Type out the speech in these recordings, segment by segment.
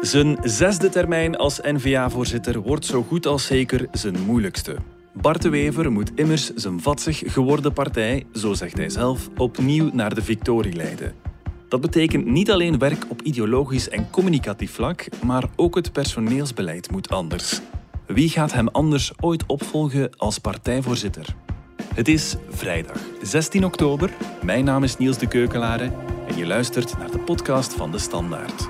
Zijn zesde termijn als N-VA-voorzitter wordt zo goed als zeker zijn moeilijkste. Bart de Wever moet immers zijn vatsig geworden partij, zo zegt hij zelf, opnieuw naar de victorie leiden. Dat betekent niet alleen werk op ideologisch en communicatief vlak, maar ook het personeelsbeleid moet anders. Wie gaat hem anders ooit opvolgen als partijvoorzitter? Het is vrijdag, 16 oktober. Mijn naam is Niels de Keukelare en je luistert naar de podcast van De Standaard.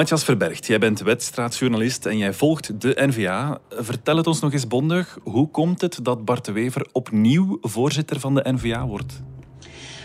Matthias Verbergt, jij bent wedstraatjournalist en jij volgt de NVA. Vertel het ons nog eens bondig. Hoe komt het dat Bart de Wever opnieuw voorzitter van de NVA wordt?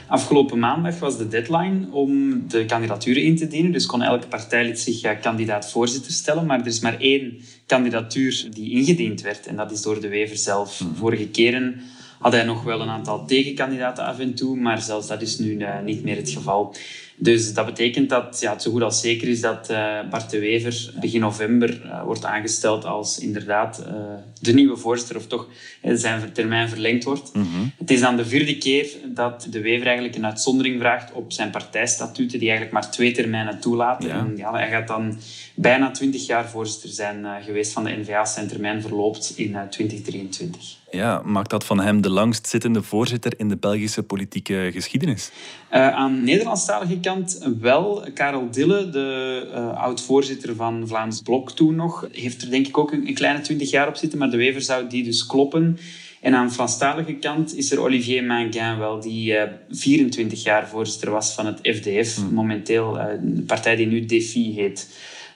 Afgelopen maandag was de deadline om de kandidaturen in te dienen. Dus kon elke partijlid zich kandidaat voorzitter stellen. Maar er is maar één kandidatuur die ingediend werd. En dat is door de Wever zelf. Mhm. Vorige keren had hij nog wel een aantal tegenkandidaten af en toe. Maar zelfs dat is nu eh, niet meer het geval. Dus dat betekent dat ja, het zo goed als zeker is dat uh, Bart de Wever begin november uh, wordt aangesteld als inderdaad uh, de nieuwe voorzitter, of toch zijn termijn verlengd wordt. Mm -hmm. Het is dan de vierde keer dat de Wever eigenlijk een uitzondering vraagt op zijn partijstatuten, die eigenlijk maar twee termijnen toelaten. Ja. En ja, hij gaat dan bijna twintig jaar voorzitter zijn geweest van de NVA. Zijn termijn verloopt in 2023. Ja, maakt dat van hem de langst zittende voorzitter in de Belgische politieke geschiedenis? Aan Nederlandstalige kant wel. Karel Dille, de uh, oud-voorzitter van Vlaams Blok toen nog, heeft er denk ik ook een, een kleine twintig jaar op zitten, maar de Wever zou die dus kloppen. En aan de Franstalige kant is er Olivier Manguin wel, die uh, 24 jaar voorzitter was van het FDF. Hmm. Momenteel de partij die nu Defi heet.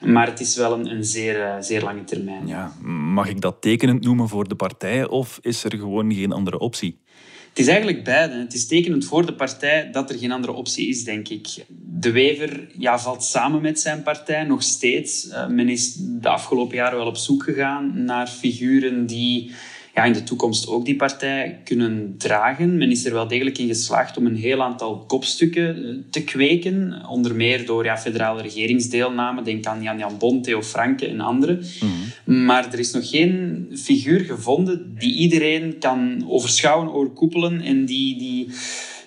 Maar het is wel een, een zeer, eh, zeer lange termijn. Ja, mag ik dat tekenend noemen voor de partij of is er gewoon geen andere optie? Het is eigenlijk beide. Het is tekenend voor de partij dat er geen andere optie is, denk ik. De Wever ja, valt samen met zijn partij nog steeds. Uh, men is de afgelopen jaren wel op zoek gegaan naar figuren die ja, in de toekomst ook die partij kunnen dragen. Men is er wel degelijk in geslaagd om een heel aantal kopstukken eh, te kweken. Onder meer door ja, federale regeringsdeelname. Denk aan Jan Jan Bon, Theo Franke en anderen. Mhm. Maar er is nog geen figuur gevonden die iedereen kan overschouwen, overkoepelen en die... die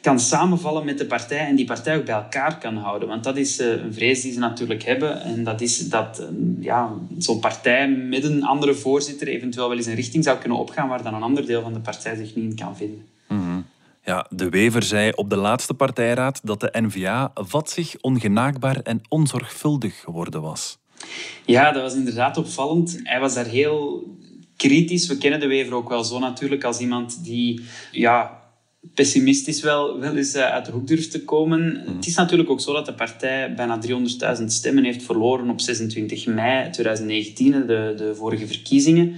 kan samenvallen met de partij en die partij ook bij elkaar kan houden. Want dat is eh, een vrees die ze natuurlijk hebben. En dat is dat eh, ja, zo'n partij met een andere voorzitter eventueel wel eens een richting zou kunnen opgaan waar dan een ander deel van de partij zich niet in kan vinden. Mhm. Ja, de Wever zei op de laatste partijraad dat de NVA vatzig, ongenaakbaar en onzorgvuldig geworden was. Ja, dat was inderdaad opvallend. Hij was daar heel kritisch. We kennen de Wever ook wel zo natuurlijk als iemand die ja, pessimistisch wel, wel eens eh, uit de hoek durft te komen. Mhm. Het is natuurlijk ook zo dat de partij bijna 300.000 stemmen heeft verloren op 26 mei 2019, de, de vorige verkiezingen.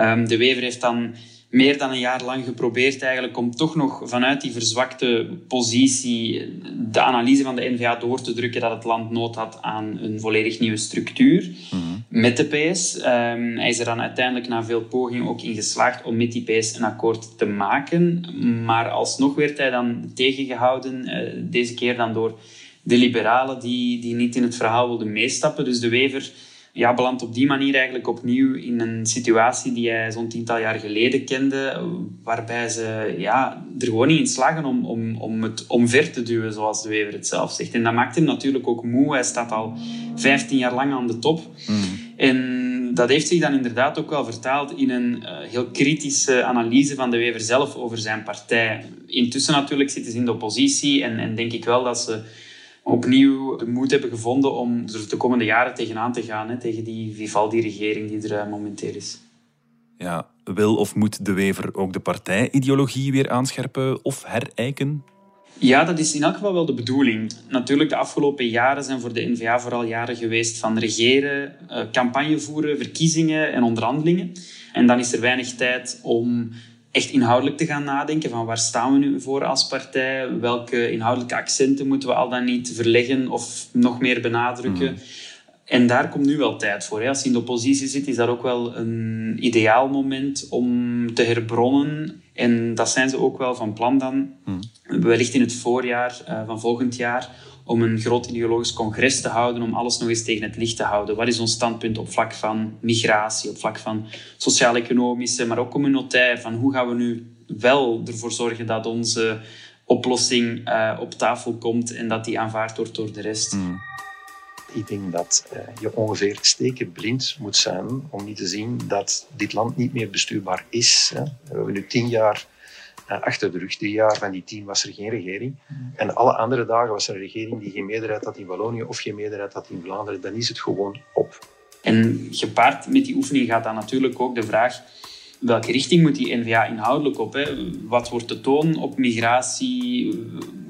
Um, de Wever heeft dan meer dan een jaar lang geprobeerd eigenlijk om toch nog vanuit die verzwakte positie de analyse van de NVA door te drukken dat het land nood had aan een volledig nieuwe structuur mhm. Met de PS. Ehm, hij is er dan uiteindelijk na veel pogingen ook in geslaagd om met die PS een akkoord te maken. Maar alsnog werd hij dan tegengehouden, uh, deze keer dan door de liberalen die, die niet in het verhaal wilden meestappen. Dus de Wever ja, belandt op die manier eigenlijk opnieuw in een situatie die hij zo'n tiental jaar geleden kende, waarbij ze ja, er gewoon niet in slagen om, om, om het omver te duwen, zoals de Wever het zelf zegt. En dat maakt hem natuurlijk ook moe. Hij staat al 15 jaar lang aan de top. Mm. En dat heeft zich dan inderdaad ook wel vertaald in een uh, heel kritische analyse van de Wever zelf over zijn partij. Intussen natuurlijk zitten ze in de oppositie en, en denk ik wel dat ze opnieuw de moed hebben gevonden om er de komende jaren tegenaan te gaan, hè, tegen die Vivaldi-regering die er uh, momenteel is. Ja, wil of moet de Wever ook de partijideologie weer aanscherpen of herijken? Ja, dat is in elk geval wel de bedoeling. Natuurlijk, de afgelopen jaren zijn voor de NVA vooral jaren geweest van regeren, uh, campagne voeren, verkiezingen en onderhandelingen. En dan is er weinig tijd om echt inhoudelijk te gaan nadenken van waar staan we nu voor als partij? Welke inhoudelijke accenten moeten we al dan niet verleggen of nog meer benadrukken? En daar komt nu wel tijd voor. Als je in de oppositie zit, is dat ook wel een ideaal moment om te herbronnen. En dat zijn ze ook wel van plan dan. Hmm. Wellicht in het voorjaar uh, van volgend jaar om een groot ideologisch congres te houden, om alles nog eens tegen het licht te houden. Wat is ons standpunt op vlak van migratie, op vlak van sociaal-economische, maar ook communautair, van hoe gaan we nu wel ervoor zorgen dat onze oplossing uh, op tafel komt en dat die aanvaard wordt door de rest. Mm. Ik denk dat uh, je ongeveer stekenblind moet zijn om niet te zien dat dit land niet meer bestuurbaar is. Hè. We hebben nu tien jaar uh, achter de rug. Drie jaar van die tien was er geen regering. En alle andere dagen was er een regering die geen meerderheid had in Wallonië of geen meerderheid had in Vlaanderen. Dan is het gewoon op. En gepaard met die oefening gaat dan natuurlijk ook de vraag welke richting moet die NVA inhoudelijk op? Hè? Wat wordt de toon op migratie?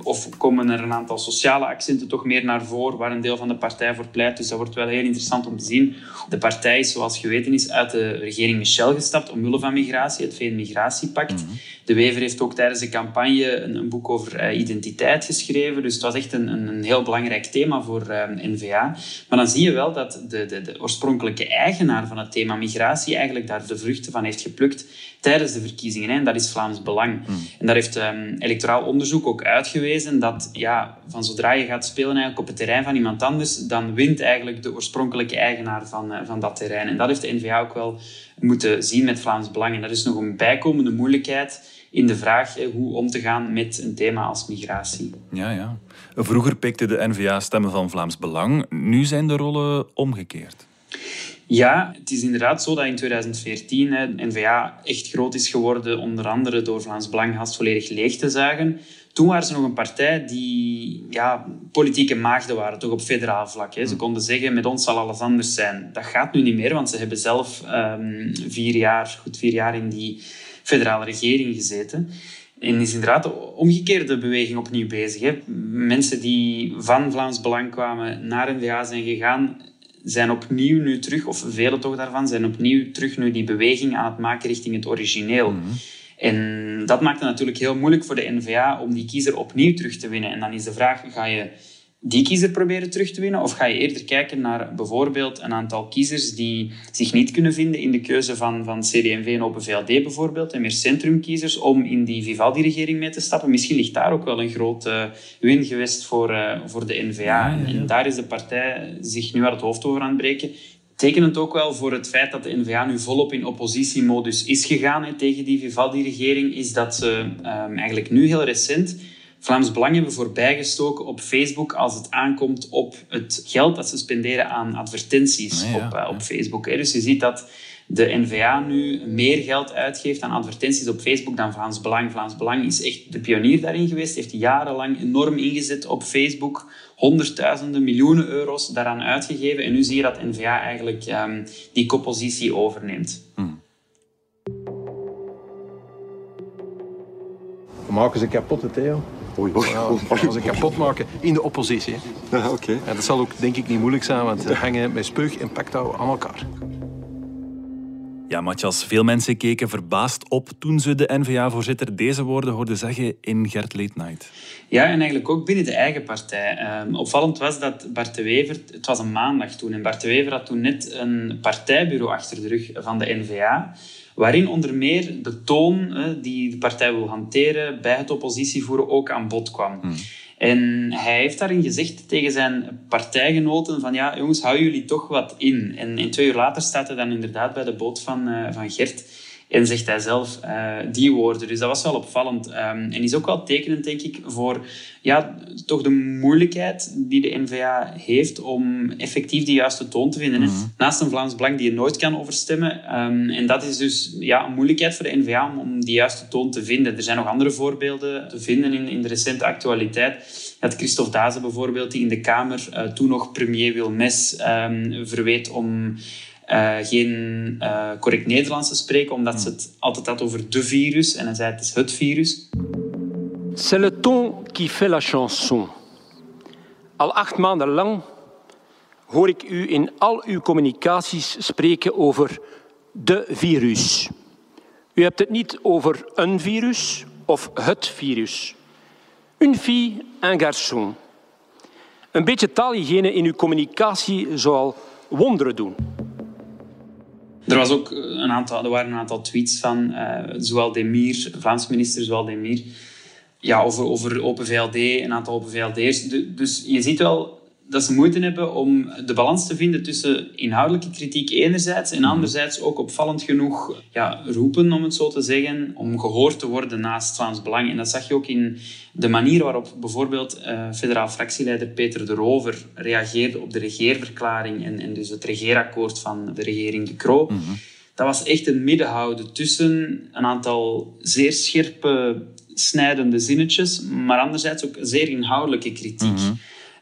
Of komen er een aantal sociale accenten toch meer naar voren, waar een deel van de partij voor pleit? Dus dat wordt wel heel interessant om te zien. De partij is, zoals geweten is, uit de regering Michel gestapt omwille van migratie, het VN-migratiepact. Mhm. De Wever heeft ook tijdens de campagne een, een boek over uh, identiteit geschreven. Dus het was echt een, een, een heel belangrijk thema voor uh, eh, N-VA. Maar dan zie je wel dat de, de, de oorspronkelijke eigenaar van het thema migratie eigenlijk daar de vruchten van heeft geplukt tijdens de verkiezingen. Hè. En dat is Vlaams Belang. Hmm. En daar heeft um, electoraal onderzoek ook uitgewezen dat ja, van zodra je gaat spelen eigenlijk op het terrein van iemand anders, dan wint eigenlijk de oorspronkelijke eigenaar van, uh, van dat terrein. En dat heeft de NVA ook wel moeten zien met Vlaams Belang. En dat is nog een bijkomende moeilijkheid in de vraag hè, hoe om te gaan met een thema als migratie. Ja, ja. Vroeger pikte de NVA stemmen van Vlaams Belang. Nu zijn de rollen omgekeerd. Ja, het is inderdaad zo dat in 2014 hè, N-VA echt groot is geworden, onder andere door Vlaams Belang haast volledig leeg te zagen. Toen waren ze nog een partij die ja, politieke maagden waren, toch op federaal vlak. Hè. Ze hmm. konden zeggen, met ons zal alles anders zijn. Dat gaat nu niet meer, want ze hebben zelf um, vier jaar, goed vier jaar in die federale regering gezeten. En is inderdaad de omgekeerde beweging opnieuw bezig. Hè. Mensen die van Vlaams Belang kwamen naar N-VA zijn gegaan, zijn opnieuw nu terug, of velen toch daarvan, zijn opnieuw terug nu die beweging aan het maken richting het origineel. Mhm. En dat maakt het natuurlijk heel moeilijk voor de NVA om die kiezer opnieuw terug te winnen. En dan is de vraag, ga je die kiezer proberen terug te winnen? Of ga je eerder kijken naar bijvoorbeeld een aantal kiezers die zich niet kunnen vinden in de keuze van, van CD&V en Open VLD bijvoorbeeld, en meer centrumkiezers, om in die Vivaldi-regering mee te stappen? Misschien ligt daar ook wel een grote win geweest voor, uh, voor de NVA. En daar is de partij zich nu aan het hoofd over aan het breken. Tekenend ook wel voor het feit dat de NVA nu volop in oppositiemodus is gegaan hè, tegen die Vivaldi-regering, is dat ze um, eigenlijk nu heel recent Vlaams Belang hebben voorbijgestoken op Facebook als het aankomt op het geld dat ze spenderen aan advertenties ah, op, uh, op Facebook. Dus je ziet dat de NVA nu meer geld uitgeeft aan advertenties op Facebook dan Vlaams Belang. Vlaams Belang is echt de pionier daarin geweest, heeft jarenlang enorm ingezet op Facebook, honderdduizenden, miljoenen euro's daaraan uitgegeven. En nu zie je dat NVA eigenlijk um, die koppositie overneemt. Hmm. We maken ze kapot, Theo. Oei, oei, Als ze kapot maken in de oppositie. Ja, oké. En dat zal ook denk ik niet moeilijk zijn, want ze hangen met speug en aan elkaar. Ja, Matthias, veel mensen keken verbaasd op toen ze de N-VA-voorzitter deze woorden hoorden zeggen in Gert Late Night. Ja, en eigenlijk ook binnen de eigen partij. Um, opvallend was dat Bart de Wever, het was een maandag toen, en Bart de Wever had toen net een partijbureau achter de rug van de N-VA waarin onder meer de toon die de partij wil hanteren bij het oppositievoeren ook aan bod kwam. Hmm. En hij heeft daarin gezegd tegen zijn partijgenoten van ja, jongens, hou jullie toch wat in. En, en twee uur later staat hij dan inderdaad bij de boot van, uh, van Gert en zegt hij zelf uh, die woorden. Dus dat was wel opvallend. Um, en is ook wel tekenend, denk ik, voor ja, toch de moeilijkheid die de NVA heeft om effectief de juiste toon te vinden. Mm Naast een Vlaams Belang die je nooit kan overstemmen. Um, en dat is dus ja, een moeilijkheid voor de NVA om, om die juiste toon te vinden. Er zijn nog andere voorbeelden te vinden in, in de recente actualiteit. Had Christophe Dazen bijvoorbeeld, die in de Kamer uh, toen nog premier Wilmes um, verweet om uh, geen uh, correct Nederlands te spreken, omdat ze het altijd had over de virus. En hij zei het is het virus. C'est le ton qui fait la chanson. Al acht maanden lang hoor ik u in al uw communicaties spreken over de virus. U hebt het niet over een virus of het virus. Une fille, un garçon. Een beetje taalhygiëne in uw communicatie zou al wonderen doen. Er, was ook een aantal, er waren een aantal tweets van uh, zowel Demir, Vlaams minister zowel Demir, ja, over, over Open VLD, een aantal Open VLD'ers. Dus je ziet wel dat ze moeite hebben om de balans te vinden tussen inhoudelijke kritiek enerzijds en anderzijds ook opvallend genoeg ja, roepen, om het zo te zeggen, om gehoord te worden naast Vlaams Belang. En dat zag je ook in de manier waarop bijvoorbeeld uh, federaal fractieleider Peter de Rover reageerde op de regeerverklaring en, en dus het regeerakkoord van de regering De Croo. Mhm. Dat was echt een middenhouden tussen een aantal zeer scherpe, snijdende zinnetjes, maar anderzijds ook zeer inhoudelijke kritiek. Mhm.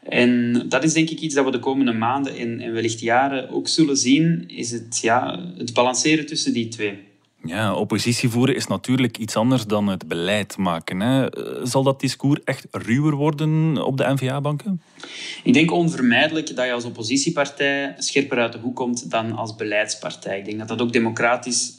En dat is denk ik iets dat we de komende maanden en, en wellicht jaren ook zullen zien, is het, ja, het balanceren tussen die twee. Ja, oppositie voeren is natuurlijk iets anders dan het beleid maken. Hè. Zal dat discours echt ruwer worden op de NVA-banken? Ik denk onvermijdelijk dat je als oppositiepartij scherper uit de hoek komt dan als beleidspartij. Ik denk dat dat ook democratisch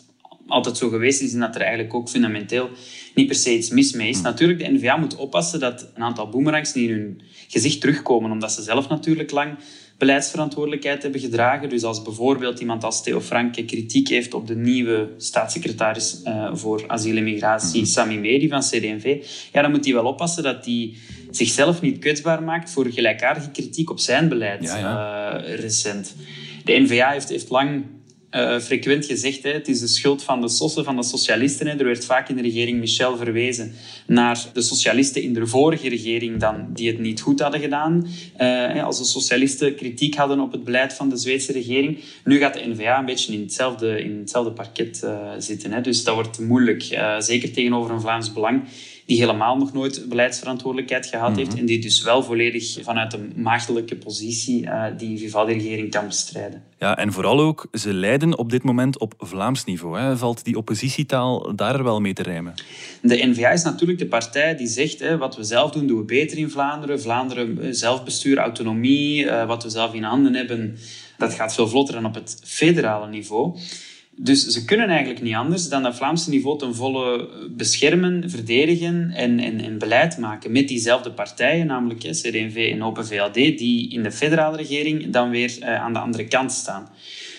altijd zo geweest is en dat er eigenlijk ook fundamenteel niet per se iets mis mee is. Hmm. Natuurlijk, de NVA moet oppassen dat een aantal boemerangs niet in hun gezicht terugkomen, omdat ze zelf natuurlijk lang beleidsverantwoordelijkheid hebben gedragen. Dus als bijvoorbeeld iemand als Theo Franke kritiek heeft op de nieuwe staatssecretaris uh, voor asiel en migratie, hmm. Sami Medi van CD&V, ja, dan moet hij wel oppassen dat hij zichzelf niet kwetsbaar maakt voor gelijkaardige kritiek op zijn beleid ja, Uh, recent. De NVA heeft, heeft lang uh, frequent gezegd. Hè, het is de schuld van de sossen, van de socialisten. Hè. Er werd vaak in de regering Michel verwezen naar de socialisten in de vorige regering dan, die het niet goed hadden gedaan. Uh, als de socialisten kritiek hadden op het beleid van de Zweedse regering. Nu gaat de NVA een beetje in hetzelfde, in hetzelfde parket uh, zitten. Hè. Dus dat wordt moeilijk. zeker tegenover een Vlaams Belang die helemaal nog nooit beleidsverantwoordelijkheid gehad heeft mhm. en die dus wel volledig vanuit een maagdelijke positie uh, die Vivaldi-regering kan bestrijden. Ja, en vooral ook, ze lijden op dit moment op Vlaams niveau. Hè. Valt die oppositietaal daar wel mee te rijmen? De N-VA is natuurlijk de partij die zegt, hè, wat we zelf doen, doen we beter in Vlaanderen. Vlaanderen, eh, zelfbestuur, autonomie, uh, wat we zelf in handen hebben, dat gaat veel vlotter dan op het federale niveau. Dus ze kunnen eigenlijk niet anders dan dat Vlaamse niveau ten volle beschermen, verdedigen en, en, en beleid maken met diezelfde partijen, namelijk CD&V en Open VLD, die in de federale regering dan weer uh, aan de andere kant staan.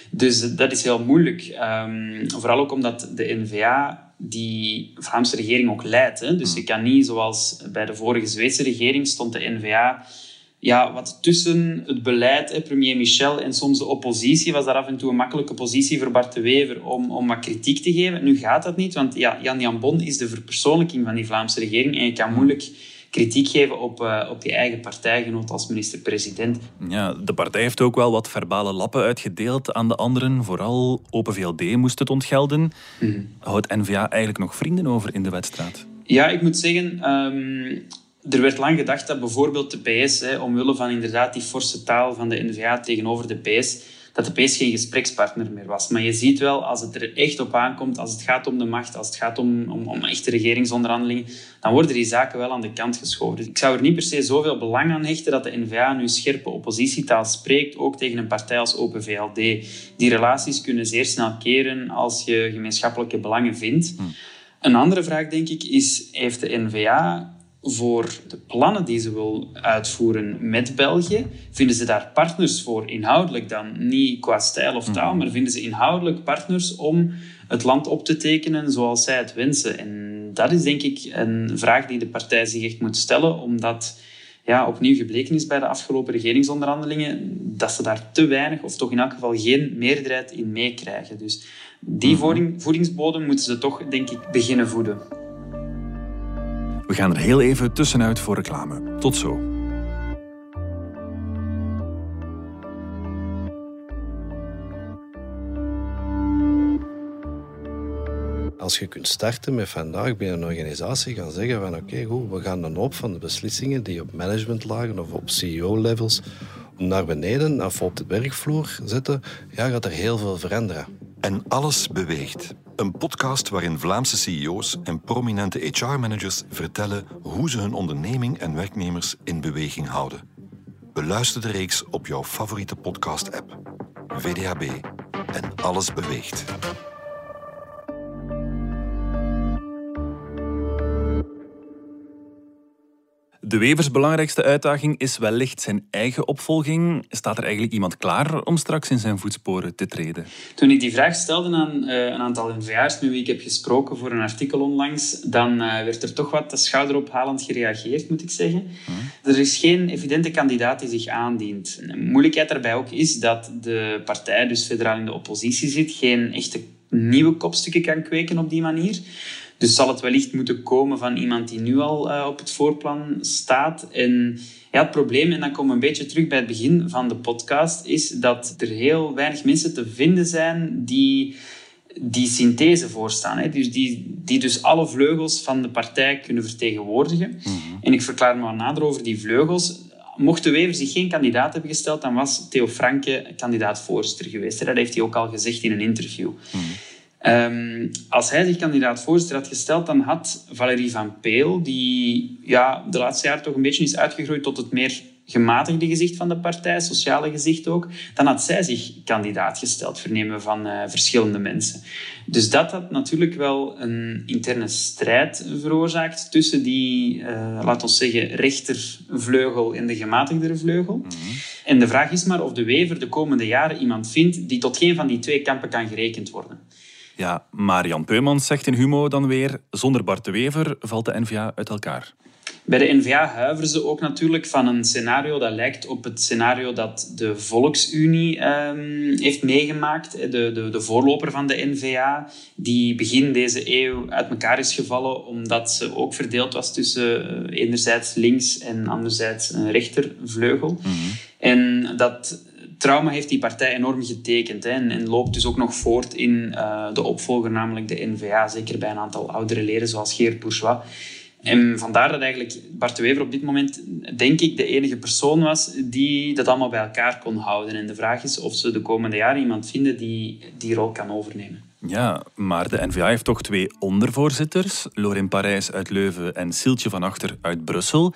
Dus dat is heel moeilijk. Um, vooral ook omdat de NVA die Vlaamse regering ook leidt. Hè. Dus je kan niet, zoals bij de vorige Zweedse regering, stond de NVA ja, wat tussen het beleid, premier Michel, en soms de oppositie, was daar af en toe een makkelijke positie voor Bart de Wever om, om wat kritiek te geven. Nu gaat dat niet, want ja, Jan Jan Bon is de verpersoonlijking van die Vlaamse regering en je kan moeilijk kritiek geven op, uh, op je eigen partijgenoot als minister-president. Ja, de partij heeft ook wel wat verbale lappen uitgedeeld aan de anderen. Vooral Open VLD moest het ontgelden. Mm Houdt N-VA eigenlijk nog vrienden over in de wedstrijd? Ja, ik moet zeggen... Ehm, er werd lang gedacht dat bijvoorbeeld de PS, hè, omwille van inderdaad die forse taal van de NVA tegenover de PS, dat de PS geen gesprekspartner meer was. Maar je ziet wel, als het er echt op aankomt, als het gaat om de macht, als het gaat om, om, om echte regeringsonderhandelingen, dan worden die zaken wel aan de kant geschoven. Dus ik zou er niet per se zoveel belang aan hechten dat de NVA nu scherpe oppositietaal spreekt, ook tegen een partij als Open VLD. Die relaties kunnen zeer snel keren als je gemeenschappelijke belangen vindt. Hm. Een andere vraag, denk ik, is: heeft de NVA voor de plannen die ze wil uitvoeren met België, vinden ze daar partners voor inhoudelijk dan? Niet qua stijl of taal, mhm. maar vinden ze inhoudelijk partners om het land op te tekenen zoals zij het wensen? En dat is denk ik een vraag die de partij zich echt moet stellen, omdat ja, opnieuw gebleken is bij de afgelopen regeringsonderhandelingen dat ze daar te weinig, of toch in elk geval geen meerderheid in meekrijgen. Dus die mhm. voedingsbodem moeten ze toch, denk ik, beginnen voeden. We gaan er heel even tussenuit voor reclame. Tot zo. Als je kunt starten met vandaag binnen een organisatie gaan zeggen van oké, goed, we gaan een hoop van de beslissingen die op managementlagen of op CEO-levels naar beneden of op de werkvloer zetten, ja, gaat er heel veel veranderen. En alles beweegt. Een podcast waarin Vlaamse CEO's en prominente HR-managers vertellen hoe ze hun onderneming en werknemers in beweging houden. Beluister de reeks op jouw favoriete podcast-app. VDHB en alles beweegt. De Wevers belangrijkste uitdaging is wellicht zijn eigen opvolging. Staat er eigenlijk iemand klaar om straks in zijn voetsporen te treden? Toen ik die vraag stelde aan uh, een aantal NVA's met wie ik heb gesproken voor een artikel onlangs, dan uh, werd er toch wat schouderophalend gereageerd, moet ik zeggen. Hmm. Er is geen evidente kandidaat die zich aandient. De moeilijkheid daarbij ook is dat de partij, dus federaal in de oppositie zit, geen echte nieuwe kopstukken kan kweken op die manier. Dus zal het wellicht moeten komen van iemand die nu al uh, op het voorplan staat. En ja, het probleem, en dan komen we een beetje terug bij het begin van de podcast, is dat er heel weinig mensen te vinden zijn die die synthese voorstaan. Hè? Dus die, die dus alle vleugels van de partij kunnen vertegenwoordigen. Mhm. En ik verklaar me wat nader over die vleugels. Mocht de Wever zich geen kandidaat hebben gesteld, dan was Theo Franke kandidaat-voorzitter geweest. Dat heeft hij ook al gezegd in een interview. Mhm. Um, als hij zich kandidaat-voorzitter had gesteld, dan had Valérie Van Peel, die ja, de laatste jaren toch een beetje is uitgegroeid tot het meer gematigde gezicht van de partij, sociale gezicht ook, dan had zij zich kandidaat gesteld, vernemen van uh, verschillende mensen. Dus dat had natuurlijk wel een interne strijd veroorzaakt tussen die, uh, laten we zeggen, rechtervleugel en de gematigdere vleugel. Mhm. En de vraag is maar of de Wever de komende jaren iemand vindt die tot geen van die twee kampen kan gerekend worden. Ja, Marian Peumans zegt in Humo dan weer... Zonder Bart de Wever valt de N-VA uit elkaar. Bij de N-VA huiveren ze ook natuurlijk van een scenario dat lijkt op het scenario dat de Volksunie um, heeft meegemaakt. De, de, de voorloper van de N-VA, die begin deze eeuw uit elkaar is gevallen omdat ze ook verdeeld was tussen uh, enerzijds links en anderzijds een rechtervleugel. Mm -hmm. En dat trauma heeft die partij enorm getekend hè, en, loopt dus ook nog voort in uh, de opvolger, namelijk de NVA. Zeker bij een aantal oudere leden, zoals Geert Bourgeois. En vandaar dat eigenlijk Bart de Wever op dit moment, denk ik, de enige persoon was die dat allemaal bij elkaar kon houden. En de vraag is of ze de komende jaren iemand vinden die die rol kan overnemen. Ja, maar de NVA heeft toch twee ondervoorzitters, Lorin Parijs uit Leuven en Siltje van Achter uit Brussel.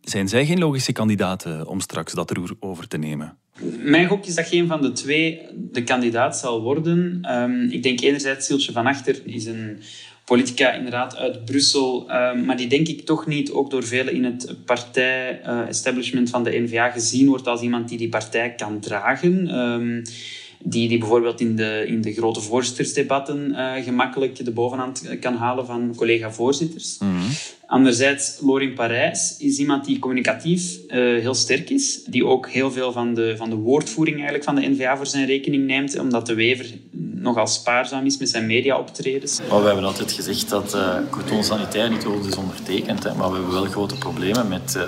Zijn zij geen logische kandidaten om straks dat roer over te nemen? Mijn gok is dat geen van de twee de kandidaat zal worden. Um, ik denk enerzijds Siltje van Achter is een politica inderdaad uit Brussel, um, maar die denk ik toch niet ook door velen in het partij-establishment uh, van de NVA gezien wordt als iemand die die partij kan dragen. Um, die, die bijvoorbeeld in de, in de grote voorzittersdebatten uh, gemakkelijk de bovenhand kan halen van collega-voorzitters. Mm -hmm. Anderzijds, Lorin Parijs is iemand die communicatief uh, heel sterk is, die ook heel veel van de, van de woordvoering eigenlijk van de NVA voor zijn rekening neemt, omdat de Wever nogal spaarzaam is met zijn mediaoptredens. Maar we hebben altijd gezegd dat uh, Coton Sanitaire niet wordt is ondertekend, hè, maar we hebben wel grote problemen met...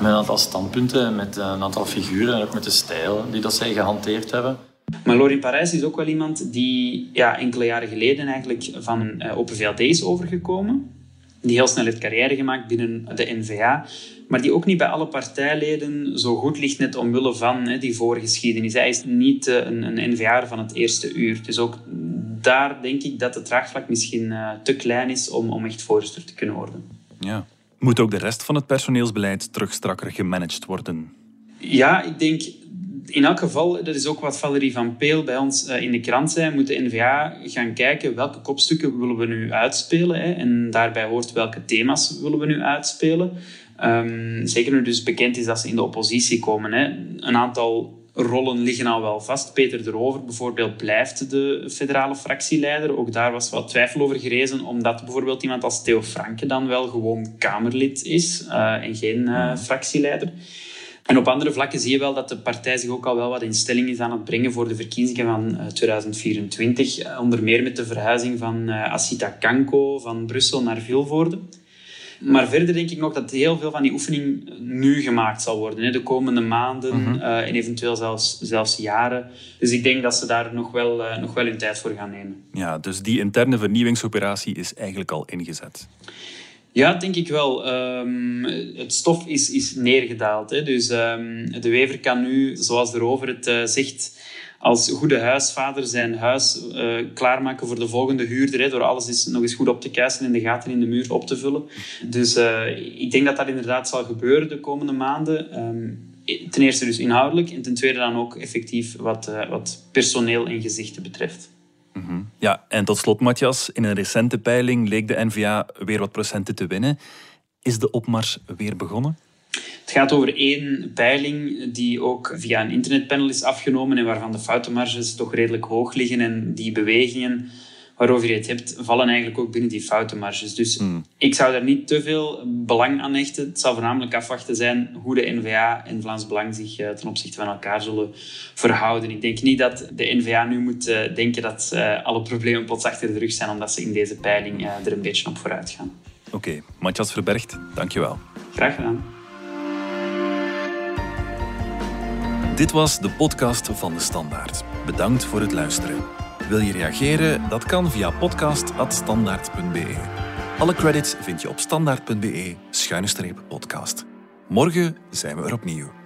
Met een aantal standpunten, met een aantal figuren en ook met de stijl die dat zij gehanteerd hebben. Maar Lorin Parijs is ook wel iemand die ja, enkele jaren geleden eigenlijk van uh, Open VLD is overgekomen. Die heel snel heeft carrière gemaakt binnen de NVA. Maar die ook niet bij alle partijleden zo goed ligt, net omwille van hè, die voorgeschiedenis. Hij is niet uh, een, een NVA van het eerste uur. Dus ook daar denk ik dat het draagvlak misschien uh, te klein is om, om echt voorzitter te kunnen worden. Ja. Moet ook de rest van het personeelsbeleid terug strakker gemanaged worden? Ja, ik denk in elk geval, dat is ook wat Valerie van Peel bij ons in de krant zei, moet de NVA gaan kijken welke kopstukken willen we nu uitspelen. Hè, en daarbij hoort welke thema's willen we nu uitspelen. Um, zeker nu dus bekend is dat ze in de oppositie komen. Hè. Een aantal rollen liggen al wel vast. Peter de Rover bijvoorbeeld blijft de federale fractieleider. Ook daar was wat twijfel over gerezen, omdat bijvoorbeeld iemand als Theo Franke dan wel gewoon Kamerlid is uh, en geen uh, fractieleider. En op andere vlakken zie je wel dat de partij zich ook al wel wat in stelling is aan het brengen voor de verkiezingen van 2024. Uh, onder meer met de verhuizing van Asita Kanko van Brussel naar Vilvoorde. Maar verder denk ik nog dat heel veel van die oefening nu gemaakt zal worden. Hè, de komende maanden mm -hmm. uh, en eventueel zelfs, zelfs jaren. Dus ik denk dat ze daar nog wel, uh, nog wel hun tijd voor gaan nemen. Ja, dus die interne vernieuwingsoperatie is eigenlijk al ingezet. Ja, denk ik wel. Um, het stof is, is neergedaald. Hè. Dus um, de wever kan nu, zoals de rover het uh, zegt als goede huisvader zijn huis uh, klaarmaken voor de volgende huurder. Hè, door alles nog eens goed op te kuisen en de gaten in de muur op te vullen. Dus uh, ik denk dat dat inderdaad zal gebeuren de komende maanden. Um, ten eerste dus inhoudelijk en ten tweede dan ook effectief wat, wat personeel en gezichten betreft. Ja, en tot slot Matthias, in een recente peiling leek de NVA weer wat procenten te winnen. Is de opmars weer begonnen? Het gaat over één peiling die ook via een internetpanel is afgenomen en waarvan de foutenmarges toch redelijk hoog liggen. En die bewegingen waarover je het hebt, vallen eigenlijk ook binnen die foutenmarges. Dus hmm. ik zou daar niet te veel belang aan hechten. Het zal voornamelijk afwachten zijn hoe de NVA en Vlaams Belang zich eh, ten opzichte van elkaar zullen verhouden. Ik denk niet dat de NVA nu moet eh, denken dat uh, alle problemen plots achter de rug zijn, omdat ze in deze peiling er een beetje op vooruit gaan. Oké, okay. Matthias Verbergt, dankjewel. Graag gedaan. Dit was de podcast van de Standaard. Bedankt voor het luisteren. Wil je reageren? Dat kan via podcast.standaard.be. Alle credits vind je op standaard.be-podcast. Morgen zijn we er opnieuw.